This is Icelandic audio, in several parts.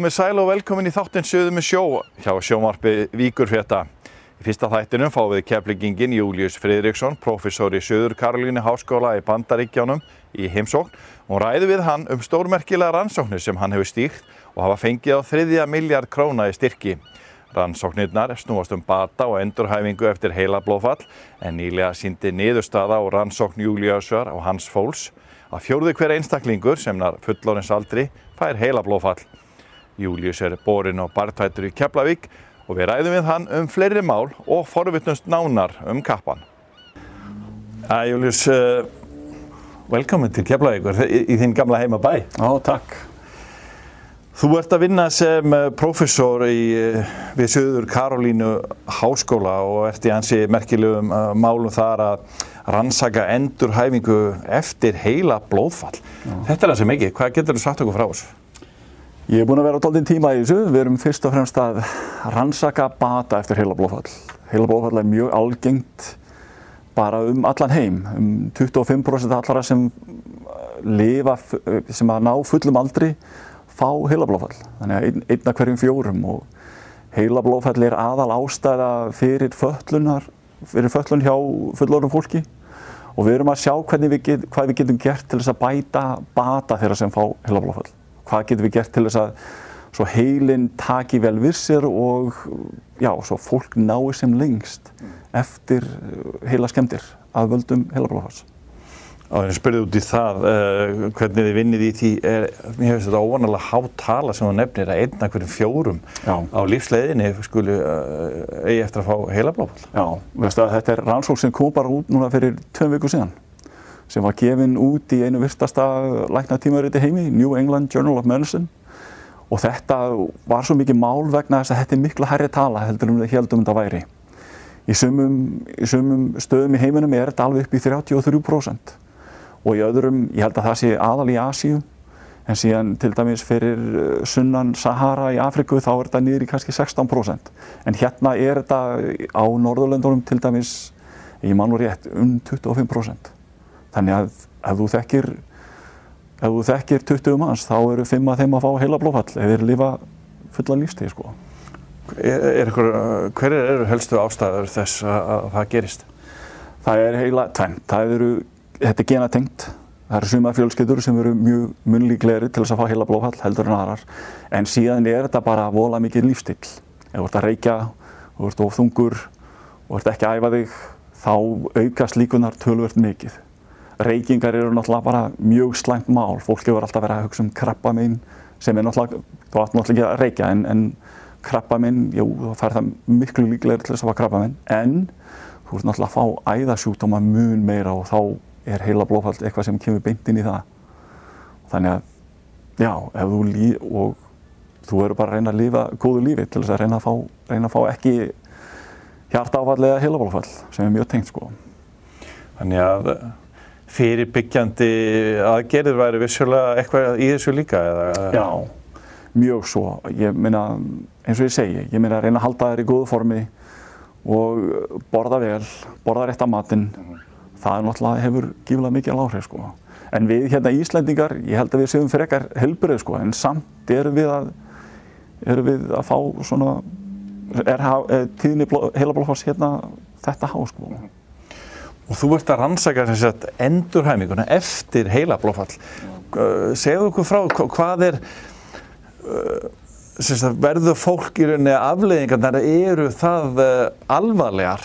Komið sæl og velkomin í þáttinn Suðu með sjó hjá sjómarfi Víkurfjörta. Í fyrsta þættinum fáum við keflingingin Július Fridriksson, professor í Suður Karolínu Háskóla í Bandaríkjánum í heimsókn og ræði við hann um stórmerkilega rannsóknir sem hann hefur stíkt og hafa fengið á þriðja miljard króna í styrki. Rannsóknirnar snúast um bata og endurhæfingu eftir heila blóðfall en nýlega síndi niðurstaða og rannsókn Júliusar og hans fólks að fjórðu hver einstaklingur sem nar fullorins aldri fær heila blóðfall. Július er borin og bartvættur í Keflavík og við ræðum við hann um fleiri mál og forvittnust nánar um kappan. Æ, Július, uh, velkomin til Keflavíkur í, í þinn gamla heima bæ. Já, takk. Þú ert að vinna sem professor í, við Suður Karolínu Háskóla og ert í hansi merkilegum uh, málum þar að rannsaka endurhæfingu eftir heila blóðfall. Já. Þetta er hansi mikið. Hvað getur þú sagt okkur frá þessu? Ég er búinn að vera á doldin tíma í þessu. Við erum fyrst og fremst að rannsaka bata eftir heila blóðfall. Heila blóðfall er mjög algengt bara um allan heim. Um 25% allara sem lifa, sem að ná fullum aldri fá heila blóðfall. Þannig að ein, einna hverjum fjórum og heila blóðfall er aðal ástæða fyrir föllun hjá fullorðum fólki og við erum að sjá við get, hvað við getum gert til þess að bæta bata þeirra sem fá heila blóðfall hvað getum við gert til þess að svo heilin taki vel við sér og já, svo fólk nái sem lengst eftir heila skemmtir að völdum heilablóðfars. Og ég spurði út í það, uh, hvernig þið vinnið í því, er, mér hefist þetta óvanalega hátt tala sem þú nefnir að einna hverjum fjórum Já. á lífsleiðinni skuli uh, eigi eftir að fá heilablóðfall. Já, þetta er rannsók sem kom bara út núna fyrir tveim viku síðan sem var gefinn út í einu virtasta læknatímariti heimi, New England Journal of Medicine og þetta var svo mikið mál vegna þess að þetta er miklu hærri tala heldur um það heldum þetta væri. Í sumum, í sumum stöðum í heiminum er þetta alveg upp í 33% og í öðrum, ég held að það sé aðal í Asíu en síðan til dæmis fyrir eh, sunnan Sahara í Afriku þá er þetta niður í kannski 16% en hérna er þetta á Norðurlöndunum til dæmis, ég man nú rétt, um 25%. Þannig að ef þú þekkir, ef þú þekkir 20 manns þá eru 5 að þeim að fá heila blóðfall eða þeir lifa fulla lífstíð sko. Er, er ykkur, hver eru helstu ástæður þess að, að það gerist? Það er heila tvennt. Það eru, þetta er genatengt. Það eru suma fjölskyldur sem eru mjög munlíklegri til þess að fá heila blóðfall heldur en aðrar. En síðan er þetta bara vola mikið lífstíl. Ef þú ert að reykja, þú ert ofþungur og ert ekki að æfa þig, þá aukast líkunar tölvört mikið. Reykingar eru náttúrulega bara mjög slæmt mál. Fólk hefur alltaf verið að hugsa um krabbamein sem er náttúrulega, þú ætti náttúrulega ekki að reykja en, en krabbamein, jú, þá fær það miklu líklegri til þess að fá krabbamein en þú ert náttúrulega að fá æðasjúkdóma mun meira og þá er heila blóðfall eitthvað sem kemur beint inn í það. Þannig að, já, ef þú lí og þú eru bara að reyna að lifa góðu lífi til þess að reyna að fá, reyna að fá ekki hjartáfall eða heila blóðfall sem er mjög tengt sko. Þannig að fyrirbyggjandi aðgerðir væri vissulega eitthvað í þessu líka? Eða? Já, mjög svo. Ég meina, eins og ég segi, ég meina að reyna að halda þær í góðu formi og borða vel, borða rétt að matinn. Það er náttúrulega hefur gífilega mikið áhrif sko. En við hérna Íslandingar, ég held að við séum frekar helbrið sko, en samt erum við að, erum við að fá svona, er, tíðinni heila blóðfars hérna þetta há sko. Og þú ert að rannsaka sagt, endurhæminguna eftir heila blóðfall. Uh, segðu okkur frá hvað er, sagt, verður fólk í rauninni afleiðingar þegar eru það alvarlegar?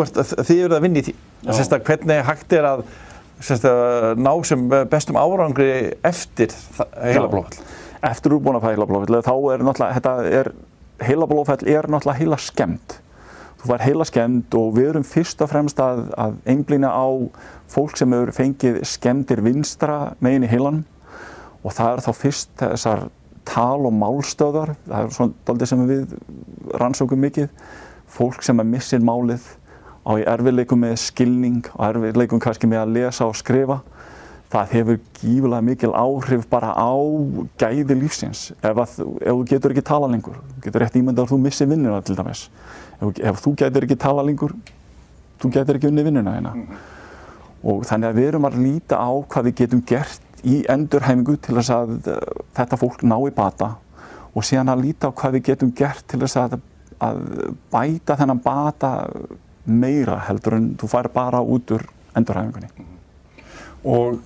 Ert, þið eru að vinna í því. Sagt, hvernig hægt er að ná sem bestum árangri eftir heila blóðfall? Eftir úrbúna að fæ heila blóðfall, þá er náttúrulega, þetta er, er náttúrulega heila skemmt var heila skemmt og við erum fyrst og fremst að, að einblýna á fólk sem hefur fengið skemmtir vinstra megin í heilanum. Og það er þá fyrst þessar tal- og málstöðar, það er svona doldið sem við rannsókum mikið, fólk sem er missir málið á í erfiðleikum með skilning og erfiðleikum kannski með að lesa og skrifa. Það hefur gífulega mikil áhrif bara á gæði lífsins. Ef, að, ef þú getur ekki tala lengur, getur rétt ímyndað að þú missir vinnina til dæmis ef, ef þú getur ekki tala lengur þú getur ekki unni vinnuna hérna mm -hmm. og þannig að við erum að líta á hvað við getum gert í endurhæfingu til þess að uh, þetta fólk ná í bata og síðan að líta á hvað við getum gert til þess að, að bæta þennan bata meira heldur en þú fær bara út úr endurhæfingunni. Og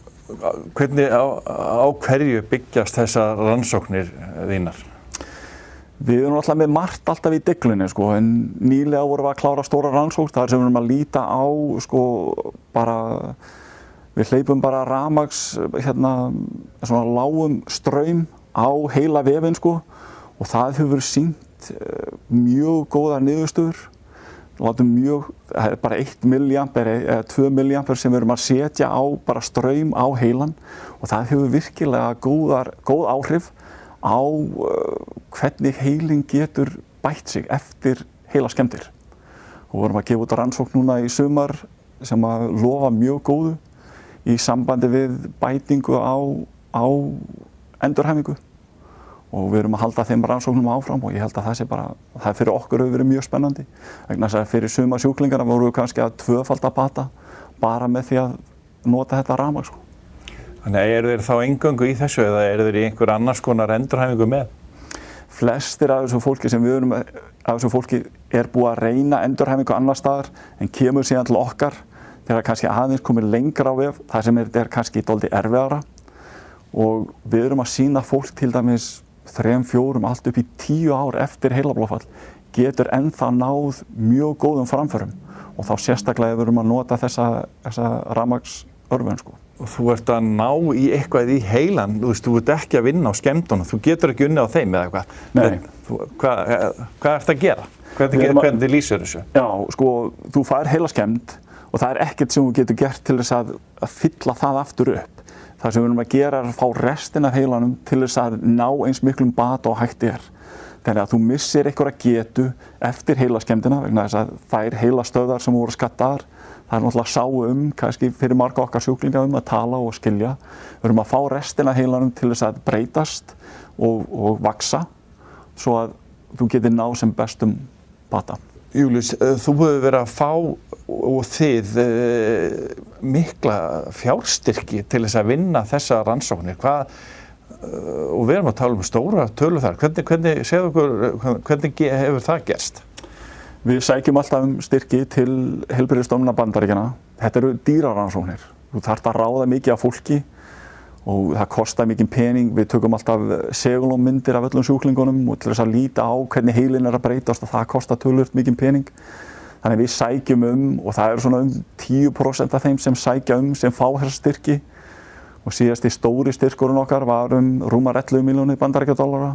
hvernig á, á hverju byggjast þessa rannsóknir þínar? Við erum alltaf með margt alltaf í deglunni sko, en nýlega vorum við að klára stóra rannsókn, þar sem við erum að líta á sko bara, við hleypum bara ramags, hérna, svona lágum ströym á heila vefinn sko og það hefur sínt uh, mjög góða niðurstöður, látum mjög, það er bara 1 milliampere eða 2 milliampere sem við erum að setja á bara ströym á heilan og það hefur virkilega góðar, góð áhrif á uh, hvernig heilin getur bætt sig eftir heila skemmtir. Og vorum að gefa út rannsókn núna í sumar sem að lofa mjög góðu í sambandi við bætingu á, á endurhæfingu og við erum að halda þeim rannsóknum áfram og ég held að það sé bara, það fyrir okkur hefur verið mjög spennandi. Vegna þess að fyrir suma sjúklingarna voru við kannski að tvöfaldabata bara með því að nota þetta ramag sko. Þannig að eru þeir þá engöngu í þessu eða eru þeir í einhver annars konar endurhæfingu með? Flestir af þessu fólki sem við erum, af þessu fólki er búið að reyna endurhæfingu annar staðar en kemur síðan til okkar þegar kannski aðeins komir lengra á vef, það sem er, er kannski doldi erfiðara. Og við erum að sína fólk til dæmis þrejum, fjórum, allt upp í tíu ár eftir heilablófall getur ennþá náð mjög góðum framförum. Og þá sérstaklega við erum að nota þessa, þessa ramagsörfun sko þú ert að ná í eitthvað í heilan, þú veist, þú ert ekki að vinna á skemmtunum, þú getur ekki unni á þeim eða eitthvað. Nei. Þú, hvað, hvað ert að gera? Hvernig, að- hvernig lýsir þessu? Já, sko, þú fær heila skemmt og það er ekkert sem þú getur gert til þess að, að fylla það aftur upp. Það sem við erum að gera er að fá restin af heilanum til þess að ná eins miklum bata og hægt er. Þannig að þú missir einhverja getu eftir heila skemmtina vegna þess að þær heila stöðar sem voru skattaðar það er náttúrulega sá um, kannski fyrir marga okkar sjúklinga um að tala og skilja. Við erum að fá restina heilanum til þess að breytast og, og vaksa svo að þú getur ná sem bestum bata. Július, eh, þú hefur verið að fá og þið eh, mikla fjárstyrki til þess að vinna þessa rannsóknir. Hvað, og við erum að tala um stóra tölu þar. Hvernig, hvernig, okkur, hvernig hefur það gerst? Við sækjum alltaf um styrki til helbriðstofnuna bandaríkjana. Þetta eru dýrarannsóknir. Þú þarft að ráða mikið af fólki og það kostar mikið pening. Við tökum alltaf segulómmyndir af öllum sjúklingunum og til þess að líta á hvernig heilin er að breytast og það kostar tölvöld mikið pening. Þannig við sækjum um og það eru svona um 10% af þeim sem sækja um sem fá þessa styrki og síðast í stóri styrkurinn okkar var um rúmar 11 miljónir bandaríkjadólara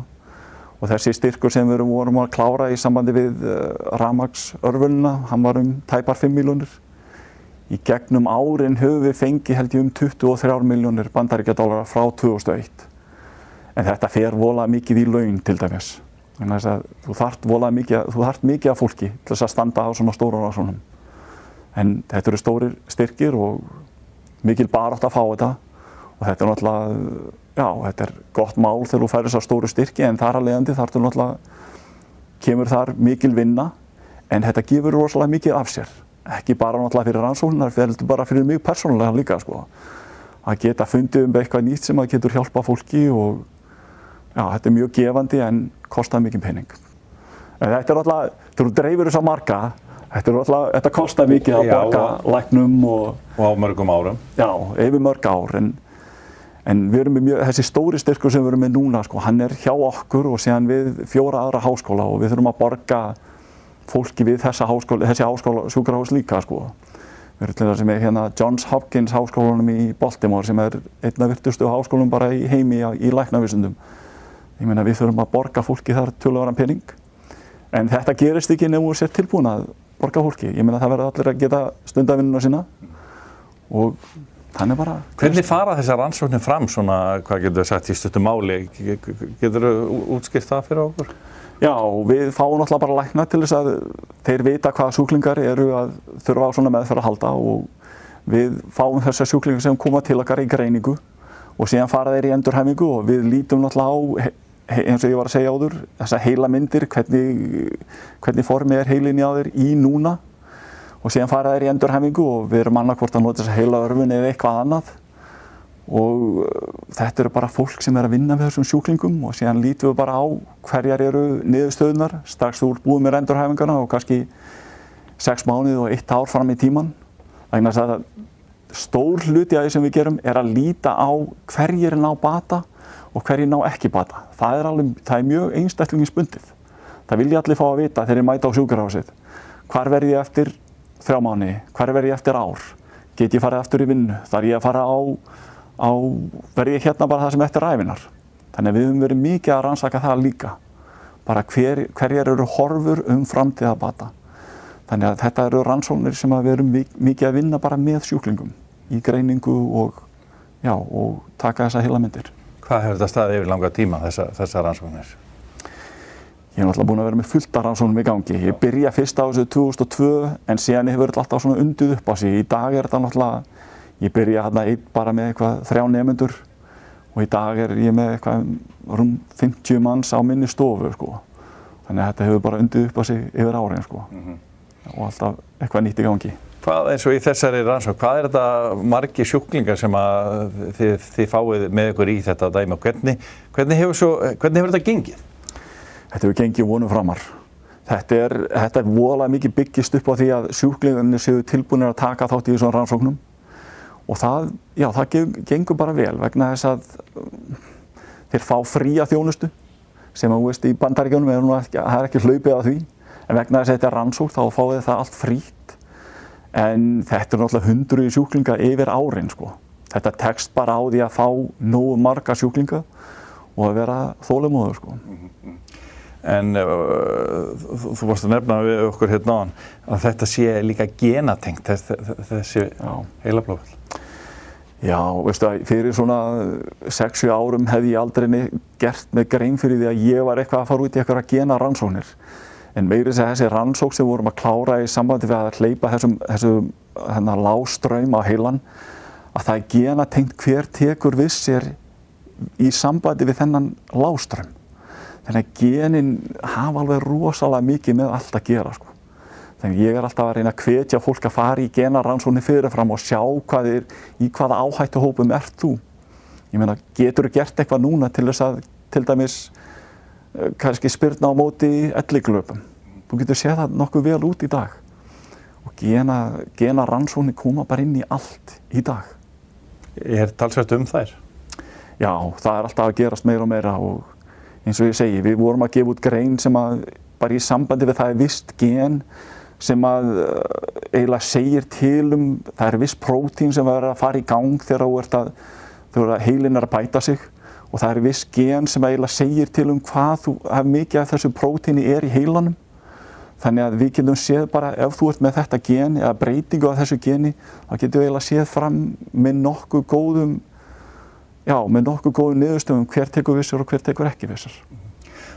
og þessi styrkur sem við vorum að klára í sambandi við uh, ramagsörfununa, hann var um tæpar 5 miljónir. Í gegnum árin höfum við fengið held ég um 23 miljónir bandaríkjadólara frá 2001. En þetta fer volað mikið í laun til dæmis. Þannig að þú þart volað mikið, þú þart mikið af fólki til þess að standa á svona stóra rannsóknum. En þetta eru stórir styrkir og mikil barátt að fá þetta og þetta er náttúrulega, já, þetta er gott mál þegar þú færir þessar stóru styrki en þar að leiðandi þar til náttúrulega kemur þar mikil vinna en þetta gefur rosalega mikið af sér. Ekki bara náttúrulega fyrir rannsóknar, þetta bara fyrir mig persónulega líka sko. Að geta fundið um eitthvað nýtt sem að getur hjálpa fólki og já, þetta er mjög gefandi en kostar mikið pening. En þetta er þegar þú dreifir þess að marga, þetta er alltaf, þetta kostar mikið að borga læknum og Og á mörgum árum. Já, yfir mörg ár en, en við erum með mjög, þessi stóri styrkur sem við erum með núna sko, hann er hjá okkur og síðan við fjóra aðra háskóla og við þurfum að borga fólki við þessa háskóla, þessi háskóla sjúkrahús líka sko. Við erum til þess að með hérna Johns Hopkins háskólanum í Baltimore sem er einn af virtustu háskólum bara í heimi í, læknavísundum. Ég meina við þurfum að borga fólki þar tölvaran pening en þetta gerist ekki nefnum sér tilbúin að borga fólki. Ég meina það verður allir að geta stundavinnuna sína og þannig bara Hvernig fara þessar rannsóknir fram svona, hvað getur þú sagt í stuttum máli? Getur þú útskilt það fyrir okkur? Já, við fáum náttúrulega bara lækna til þess að þeir vita hvaða sjúklingar eru að þurfa á svona meðferð að halda og við fáum þessar sjúklingar sem koma til okkar í greiningu og síðan fara þeir í endurhæfingu og við lítum náttúrulega á, eins og ég var að segja áður, þessa heila myndir, hvernig, hvernig formið er heilinni á þeir í núna og síðan fara þeir í endurhæfingu og við erum annarkvort að nota þessa heila örfun eða eitthvað annað. Og uh, þetta eru bara fólk sem er að vinna við þessum sjúklingum og síðan lítum við bara á hverjar eru niðurstöðunar strax þú ert búið með rendurhæfingarna og kannski sex mánuð og eitt ár fram í tíman þannig að stór hluti af því sem við gerum er að líta á hverjir ná bata og hverjir ná ekki bata. Það er, alveg, það er mjög einstaklinginsbundið það vilja allir fá að vita þegar ég mæta á sjúkarhásið hvar verð ég eftir þrjá mánu, hvar verð ég eftir ár get ég farið eftir í vinnu, þar ég að fara á á, verði ég hérna bara það sem eftir ræfinar. Þannig að við höfum verið mikið að rannsaka það líka. Bara hver, hverjar eru horfur um framtíða bata. Þannig að þetta eru rannsóknir sem við erum mikið að vinna bara með sjúklingum í greiningu og, já, og taka þessa heila myndir. Hvað hefur þetta staðið yfir langa tíma þessa, þessa rannsóknir? Ég hef náttúrulega búin að vera með fullt af rannsóknum í gangi. Ég byrja fyrst á þessu 2002 en síðan hefur þetta alltaf svona unduð upp á sig. Í dag er þetta náttúrulega Ég byrja hérna einn bara með eitthvað þrjá nefnendur og í dag er ég með eitthvað rúm 50 manns á minni stofu sko. Þannig að þetta hefur bara undið upp á sig yfir árin sko. Mm -hmm. og alltaf eitthvað nýtt í gangi. Hvað eins og í þessari rannsók, hvað er þetta margi sjúklingar sem þið, þið fáið með ykkur í þetta dæmi og hvernig, hvernig, hefur svo, hvernig hefur þetta gengið? Þetta hefur gengið vonum framar. Þetta er, þetta er volað mikið byggist upp á því að sjúklingarnir séu tilbúinir að taka þátt í þessum rannsóknum og það, já, það gengur bara vel vegna þess að um, þeir fá fría þjónustu sem að, þú veist, í bandaríkjónum er ekki, það er ekki hlaupið að því en vegna þess að þetta er rannsók þá fáið það allt frít en þetta er náttúrulega hundru sjúklinga yfir árin, sko. Þetta tekst bara á því að fá nógu marga sjúklinga og að vera þólumóður, sko. En uh, þú, vorust að nefna við okkur hérna á hann að þetta sé líka genatengt þessi, þessi heila blóðfall. Já, veistu að fyrir svona 6-7 árum hefði ég aldrei gert með grein fyrir því að ég var eitthvað að fara út í eitthvað að gena rannsóknir. En meirins að þessi rannsók sem vorum að klára í sambandi við að hleypa þessum, þessum hérna, láströym á heilan, að það er gena tengt hver tekur við sér í sambandi við þennan láströym. Þannig að genin hafa alveg rosalega mikið með allt að gera sko. Þannig ég er alltaf að reyna að hvetja fólk að fara í genaransóni fyrirfram og sjá hvað er, í hvaða áhættu hópum ert þú. Ég meina, getur þú gert eitthvað núna til þess að, til dæmis, uh, kannski spyrna á móti elliglöpum. Þú getur séð það nokkuð vel út í dag. Og gena, genaransóni koma bara inn í allt í dag. Er talsvægt um þær? Já, það er alltaf að gerast meira og meira og eins og ég segi, við vorum að gefa út grein sem að bara í sambandi við það er vist gen sem að eh, eiginlega segir til um, það er viss prótín sem verður að fara í gang þegar þú ert að, þegar heilin er að bæta sig og það er viss gen sem eiginlega segir til um hvað þú, mikið af þessu prótíni er í heilanum. Þannig að við getum séð bara ef þú ert með þetta gen eða breytingu af þessu geni, þá getum við eiginlega séð fram með nokkuð góðum, já, með nokkuð góðum niðurstöfum hver tekur vissar og hver tekur ekki vissar.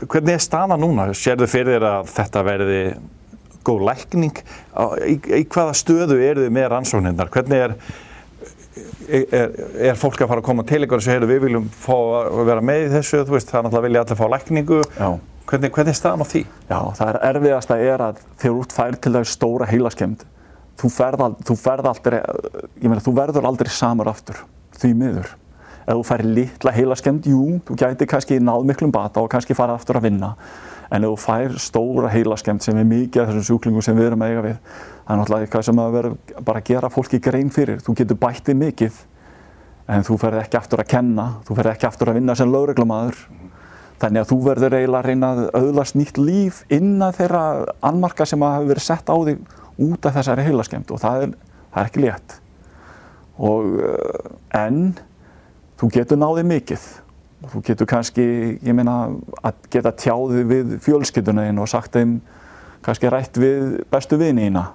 Hvernig er staða núna? Sér þau fyrir þér að þetta verði góð lækning í, í hvaða stöðu eru þið með rannsóknirnar hvernig er, er, er fólk að fara að koma til ykkur og segja við viljum fá að vera með í þessu veist, það er náttúrulega vilja allir fá lækningu hvernig, hvernig er staðan á því? Já, það er erfiðast að er að þegar út fær til það stóra heilaskemd þú, þú, aldrei, meina, þú verður aldrei samar aftur því miður ef þú fær litla heilaskemd, jú, þú gæti kannski náð miklum bata og kannski fara aftur að vinna. En ef þú fær stóra heilaskemmt sem er mikið af þessum sjúklingum sem við erum eiga við það er náttúrulega eitthvað sem að vera bara að gera fólki grein fyrir, þú getur bættið mikið en þú ferð ekki aftur að kenna þú ferð ekki aftur að vinna sem lögreglamaður þannig að þú verður eiginlega að reyna að auðlast nýtt líf innan þeirra anmarka sem hafa verið sett á þig út af þessari heilaskemmt og það er, það er ekki létt. Og eh, en þú getur náðið mikið Þú getur kannski, ég meina, að geta tjáðið við fjölskyldunum og sagt þeim kannski rætt við bestu vinina.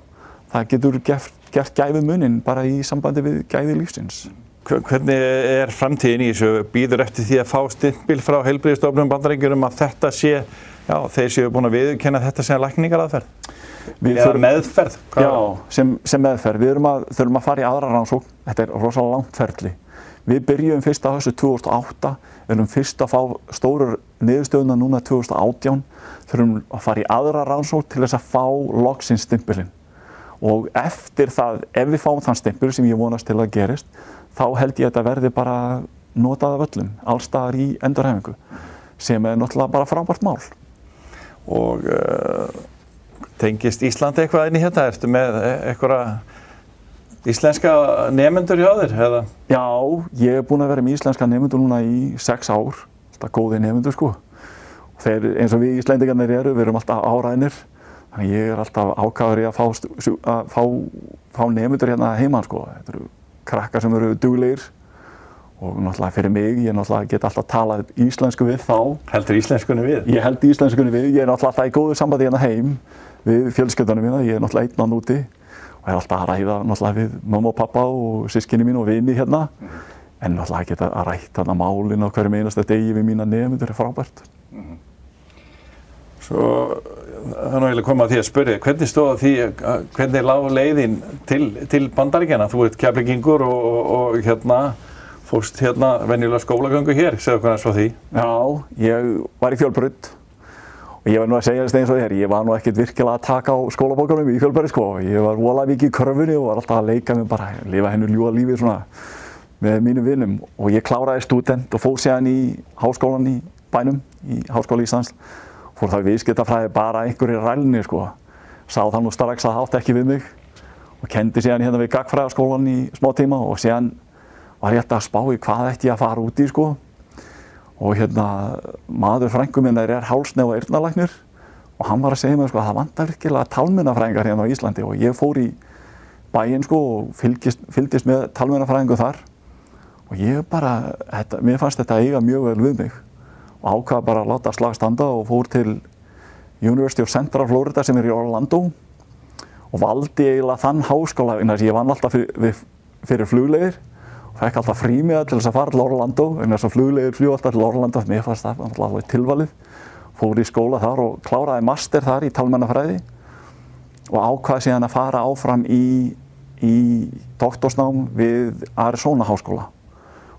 Það getur gert, gert gæfið munin bara í sambandi við gæfið lífsins. Hvernig er framtíðin í þessu? Býður eftir því að fá stimpil frá heilbríðistofnum bandarengurum að þetta sé, já, þeir séu búin að viðkenna þetta sem lækningaraðferð? Eða meðferð? Hvað? Já, sem, sem meðferð. Við að, þurfum að fara í aðra rannsókn. Þetta er rosalega langt ferli. Við byrjum fyrst á þessu 2008 Við erum fyrst að fá stóru niðurstöðuna núna 2018, þurfum að fara í aðra rannsók til þess að fá loksinsstimpilinn og eftir það, ef við fáum þann stimpur sem ég vonast til að gerist, þá held ég að þetta verði bara notað af öllum, allstaðar í endurhefingu, sem er náttúrulega bara frábært mál. Og uh, tengist Íslandi eitthvað inn í þetta? Ertu með eitthvað íslenska nefnendur hjá þér? Eða? Já, ég hef búin að vera með íslenska nefnendur núna í sex ár, alltaf góði nefnendur sko. Þeir, eins og við íslendingarnir eru, við erum alltaf áræðinir, þannig ég er alltaf ákvæður í að fá, að fá, fá nefnendur hérna heima sko. Þetta eru krakkar sem eru duglegir og náttúrulega fyrir mig, ég get alltaf talað íslensku við þá. Heldur íslenskunni við? Ég held íslenskunni við, ég er náttúrulega alltaf í góðu sambandi hérna heim við fjölskyldunum mína, ég er náttúrulega einn án úti er alltaf að ræða náttúrulega við mamma og pappa og sískinni mín og vini hérna mm. en náttúrulega geta að rætta þarna málin á hverjum einasta degi við mína nefndur er frábært. Mm. Svo það er náttúrulega komað að því að spyrja, hvernig stóða því, hvernig lág leiðin til, til bandaríkjana? Þú ert keflingingur og, og, og hérna fórst hérna venjulega skólagöngu hér, segðu hvernig svo því? Já, ég var í fjölbrudd og ég var nú að segja þetta eins og þér, ég var nú ekkert virkilega að taka á skólabókunum í fjölbrudd sko, ég var volað mikið í körfunni og var alltaf að leika með bara, lifa hennu ljúa lífi svona með mínum vinnum og ég kláraði student og fór séðan í háskólan í bænum, í Háskóla Íslands fór í viðskiptafræði bara einhverjir rælni sko. Sá það nú strax að það átt ekki við mig og kendi síðan hérna við gagfræðaskólan í smá tíma og síðan var ég alltaf að spá í hvað ætti ég að fara út í sko. Og hérna maður frængum minna er hálsnef og eirnalæknir og hann var að segja mér sko að það vantar virkilega talmennafræðingar hérna á Íslandi og ég fór í bæinn sko og fylgist, fylgist með talmennafræðingu þar. Og ég bara, þetta, mér fannst þetta eiga mjög vel við mig og ákvaða bara að láta slag standa og fór til University of Central Florida sem er í Orlando og valdi eiginlega þann háskóla en þess að ég vann alltaf fyrir, fyrir fluglegir fekk alltaf frímiða til þess að fara til Orlando en þess að fluglegir fljú alltaf til Orlando. Mér fannst það alltaf tilvalið. Fór í skóla þar og kláraði master þar í talmennafræði og ákvaði síðan að fara áfram í, í doktorsnám við Arizona háskóla.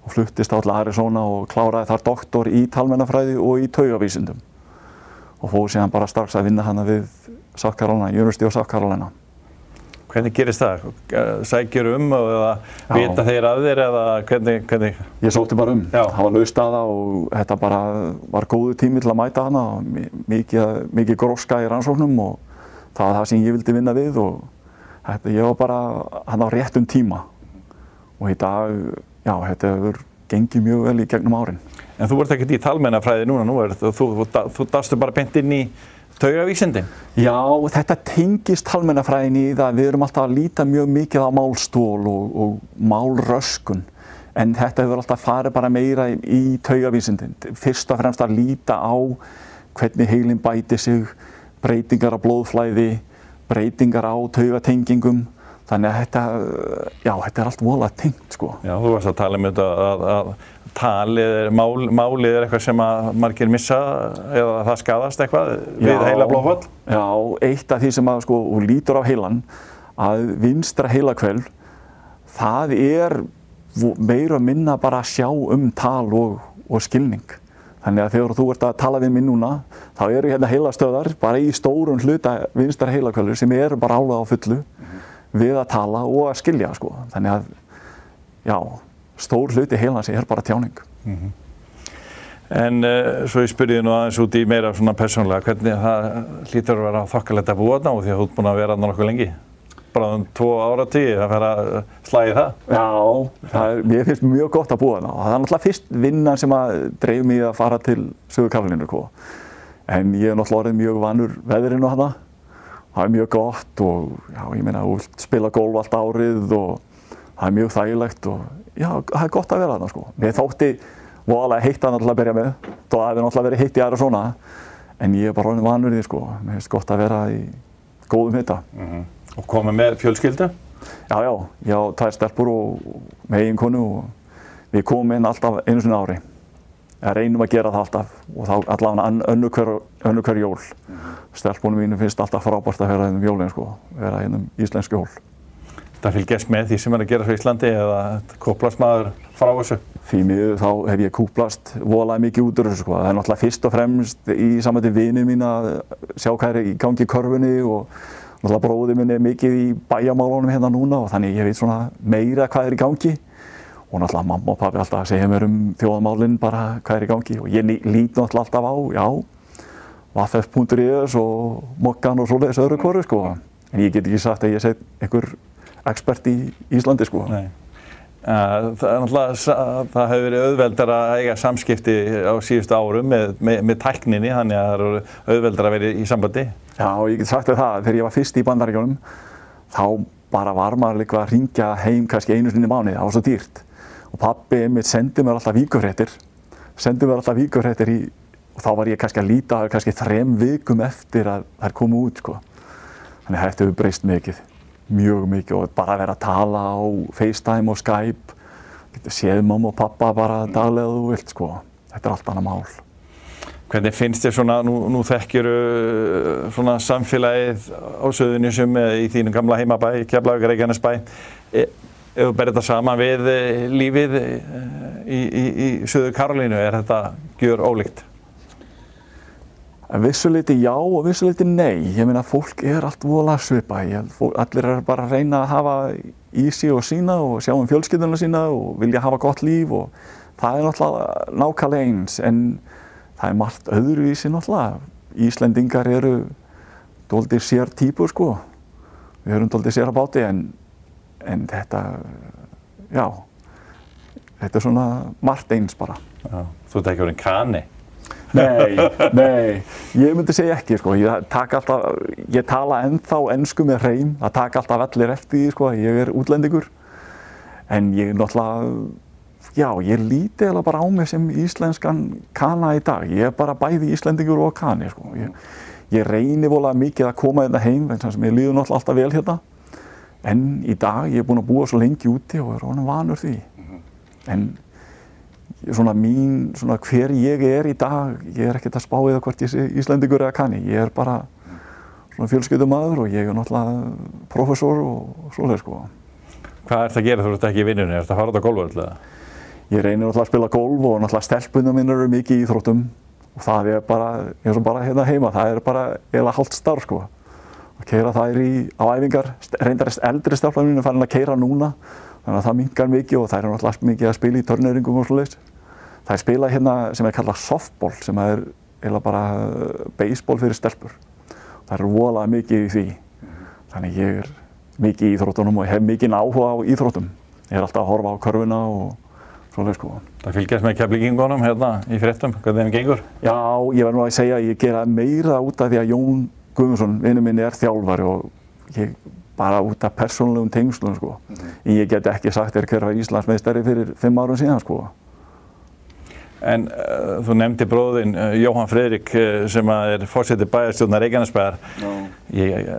Og fluttist á til Arizona og kláraði þar doktor í talmennafræði og í taugavísindum. Og fóð síðan bara strax að vinna hana við South Carolina, University of South Carolina. Hvernig gerist það? Sækjur um eða vita þeir af þér eða hvernig, hvernig? Ég sótti bara um. Já. Það var laust aða og þetta bara var góðu tími til að mæta hana mikið, mikið gróska í rannsóknum og það var það sem ég vildi vinna við og þetta, ég var bara hann á réttum tíma og í dag já, þetta hefur gengið mjög vel í gegnum árin. En þú vart ekkert í talmennafræði núna, nú er, þú, þú, þú, þú dastu bara bent inn í taugavísindin? Já, þetta tengist talmennafræðin í það, við erum alltaf að líta mjög mikið á málstól og, og málröskun, en þetta hefur alltaf farið bara meira í taugavísindin. Fyrst og fremst að líta á hvernig heilin bæti sig, breytingar á blóðflæði, breytingar á taugatengingum, Þannig að þetta, já, þetta er allt volað tengt sko. Já, þú varst að tala um þetta að, að talið er, mál, málið er eitthvað sem að margir missa eða það skadast eitthvað já, við heila blóðfall? Já, eitt af því sem að sko, hún lítur á heilan, að vinstra heilakvöld, það er meira minna bara að sjá um tal og, og skilning. Þannig að þegar þú ert að tala við minn núna, þá eru hérna heilastöðar bara í stórun hluta vinstra heilakvöldur sem eru bara álað á fullu. Við að tala og að skilja sko. Þannig að, já, stór hluti heilans er bara tjáning. Mm -hmm. En uh, svo ég spyrði nú aðeins út í meira svona persónulega, hvernig það hlýtur að vera þokkalegt að búa þarna og því að þú ert búin að vera þarna nokkuð lengi? Bara um tvo ára tíu að vera að slæði það? Já, það er, mér finnst mjög gott að búa þarna og það er náttúrulega fyrst vinnan sem að dreif mér að fara til Sögur Kaflinu. Sko. En ég er náttúrulega orðið mjög vanur veðurinn og þarna það er mjög gott og já, ég meina, þú vilt spila golf allt árið og það er mjög þægilegt og já, það er gott að vera þarna sko. Mér þótti voðalega heitt að náttúrulega byrja með, það hefði náttúrulega verið heitt í aðra svona, en ég er bara honum vanur í því sko. Mér finnst gott að vera í góðum hitta. Mm -hmm. Og komið með fjölskyldu? Já, já, já, það er stelpur og með eiginkonu og við komum inn alltaf einu svona ári reynum að gera það alltaf og þá allavega önnu hver, hver jól. Mm -hmm. Stelpunum mínu finnst alltaf frábært að vera hérna um jólinn sko, vera hérna um íslensk jól. Það fylgjast með því sem er að gera svo í Íslandi eða kóplast maður frá þessu? Því miður þá hef ég kóplast volað mikið út úr þessu sko. Það er náttúrulega fyrst og fremst í samvætti vinið mín að sjá hvað er í gangi í körfunni og náttúrulega bróði minn er mikið í bæjamálunum hérna núna og þannig ég veit svona meira hvað er í gangi og náttúrulega mamma og pappi alltaf segja mér um þjóðamálinn bara hvað er í gangi og ég lít náttúrulega alltaf á, já vaff.is og mokkan og svoleiðis öðru hverju sko en ég get ekki sagt að ég sé einhver ekspert í Íslandi sko Nei. Það er náttúrulega, það hefur verið auðveldar að eiga samskipti á síðustu árum með, með, með tækninni, þannig að það eru auðveldar að vera í sambandi. Já, ég get sagt þér það, þegar ég var fyrst í bandaríkjónum, þá bara var maður líka að ringja heim kannski einu sinni mánuði, það var svo dýrt. Og pabbi mitt sendið mér alltaf víkufréttir, sendið mér alltaf víkufréttir í, og þá var ég kannski að líta kannski þrem vikum eftir að þær komu út, sko. Þannig að þetta hefur breyst mikið mjög mikið og bara vera að tala á FaceTime og Skype. Getur séð mamma og pappa bara daglega þú vilt sko, þetta er allt annað mál. Hvernig finnst þér svona, nú, nú þekkjur svona samfélagið á söðunni sem í þínum gamla heimabæ, Keflavík, Reykjanesbæ. E, ef þú berður þetta saman við e, lífið e, í, í, í söður Karolínu, er þetta gjör ólíkt? Vissuleiti já og vissuleiti nei. Ég meina fólk er allt vola svipa. Allir er bara að reyna að hafa í sig og sína og sjá um fjölskylduna sína og vilja hafa gott líf og það er náttúrulega nákvæmlega eins en það er margt öðru í sig náttúrulega. Íslendingar eru doldið sér típur sko. Við erum doldið sér að báti en, en þetta, já, þetta er svona margt eins bara. Já, þú ert ekki orðin kani? Nei, nei, ég myndi segja ekki sko, ég, alltaf, ég tala ennþá ennsku með hreim, það taka alltaf allir eftir því sko, ég er útlendingur. En ég er náttúrulega, já, ég líti eða bara á mig sem íslenskan kana í dag, ég er bara bæði íslendingur og kani sko, ég, ég reynir volað mikið að koma þetta hérna heim, eins og ég líður náttúrulega alltaf vel hérna, en í dag ég er búin að búa svo lengi úti og er honum vanur því, en svona mín, svona hver ég er í dag, ég er ekkert að spá eða hvort ég sé Íslandingur eða kanni, ég er bara svona fjölskyldumæður og ég er náttúrulega professor og svoleið sko. Hvað ert að gera þú ert ekki í vinnunni, ert að fara út á golfu alltaf? Ég reynir náttúrulega að spila golf og náttúrulega stelpunum minn eru mikið í íþróttum og það er bara, eins og bara hérna heima, það er bara eiginlega halvt starf sko. Að keira þær í, á æfingar, reyndarist eldri minn er farin að keira núna þannig að það mingar mikið og þær eru náttúrulega mikið að spila í törnöringum og svoleiðis. Það er spilað hérna sem er kallað softball sem er eða bara uh, baseball fyrir stelpur. Það er volað mikið í því. Þannig ég er mikið í íþróttunum og hef mikið áhuga á íþróttum. Ég er alltaf að horfa á körfuna og svolítið sko. Það fylgjast með keflingingunum hérna í fréttum, hvernig þeim gengur? Já, ég verð nú að segja að ég gera meira út af því að Jón Guðmundsson, vinnu minni, er þjálfari og ég bara út af persónulegum tengslum sko. Mm -hmm. Ég get ekki sagt þér hver var Íslandsmeistari fyrir fimm árum síðan sko. En uh, þú nefndi bróðin uh, Jóhann Fredrik uh, sem er fórsetið bæjarstjórnar Reykjanesbæðar. No. Ég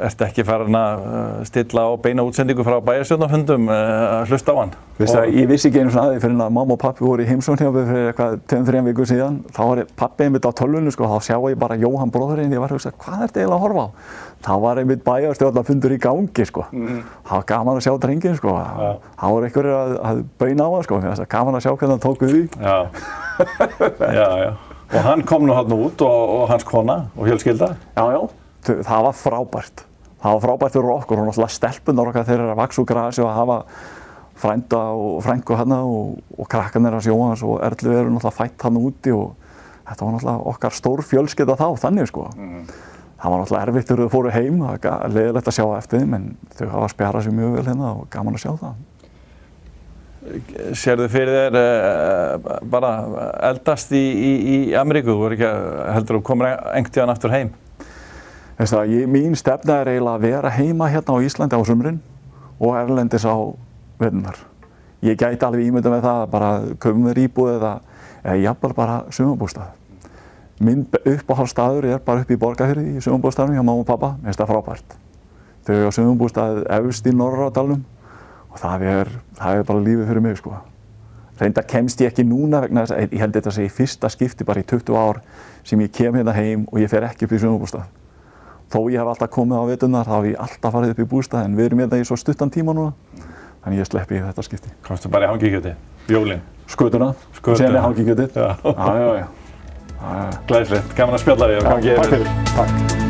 ert ekki farin að stilla á beina útsendingu frá bæjarstjórnarfundum að hlusta á hann. Og... Ég vissi ekki einu svona aðeins fyrir að mamma og pappi voru í heimsókn hjá mig fyrir eitthvað 2-3 vikur síðan. Þá var pappi einmitt á tölvunni sko, þá sjá ég bara Jóhann bróðurinn. Ég var að hugsa, hvað er þetta eiginlega að horfa á? Þá var einmitt bæjarstjórnarfundur í gangi sko. Mm -hmm. Það var gaman að sjá drengin sko. Ja. Það voru einhverjir að, að bauna á það sko. Það var gaman að sjá hvernig hann tók við því. Já. já, já. Og hann kom nú hann út og, og hans kona og hjálpskylda. Já, já. Það var frábært. Það var frábært fyrir okkur. Var alltaf stelpunar okkar þegar það að vaks úr grasi og að hafa frænda og frængu hann og, og krakkanir hans og Erlu eru náttúrulega fætt hann úti og þetta var náttúrulega okkar stór fjölskylda þá þannig sko. Mm -hmm það var náttúrulega erfitt þegar þau fóru heim, það var leðilegt að sjá eftir þeim en þau hafa spjarað sér mjög vel hérna og gaman að sjá það. Sér þau fyrir þér uh, bara eldast í, í, í Ameríku, þú ekki heldur að koma engt í hann aftur heim? Þess að ég, mín stefna er eiginlega að vera heima hérna á Íslandi á sumrin og erlendis á verðunar. Ég gæti alveg ímynda með það að bara köfum við íbúið eða, eða jafnvel bara sumabústað minn uppáhaldstaður er bara upp í Borgafjörði í sögumbústaðnum hjá mamma og pappa, mér finnst það frábært. Þau eru á sögumbústað efst í Norradalum og það er, það er bara lífið fyrir mig sko. Reynda kemst ég ekki núna vegna þess að ég held þetta að segja fyrsta skipti bara í 20 ár sem ég kem hérna heim og ég fer ekki upp í sögumbústað. Þó ég hef alltaf komið á vetunar þá hef ég alltaf farið upp í bústað en við erum hérna í svo stuttan tíma núna þannig ég sleppi í þetta skipti. Komstu bara í hangikjöti? Jólinn? Skutuna, sem er hangikjötið. Glæðilegt, gaman að spjalla því. Takk fyrir.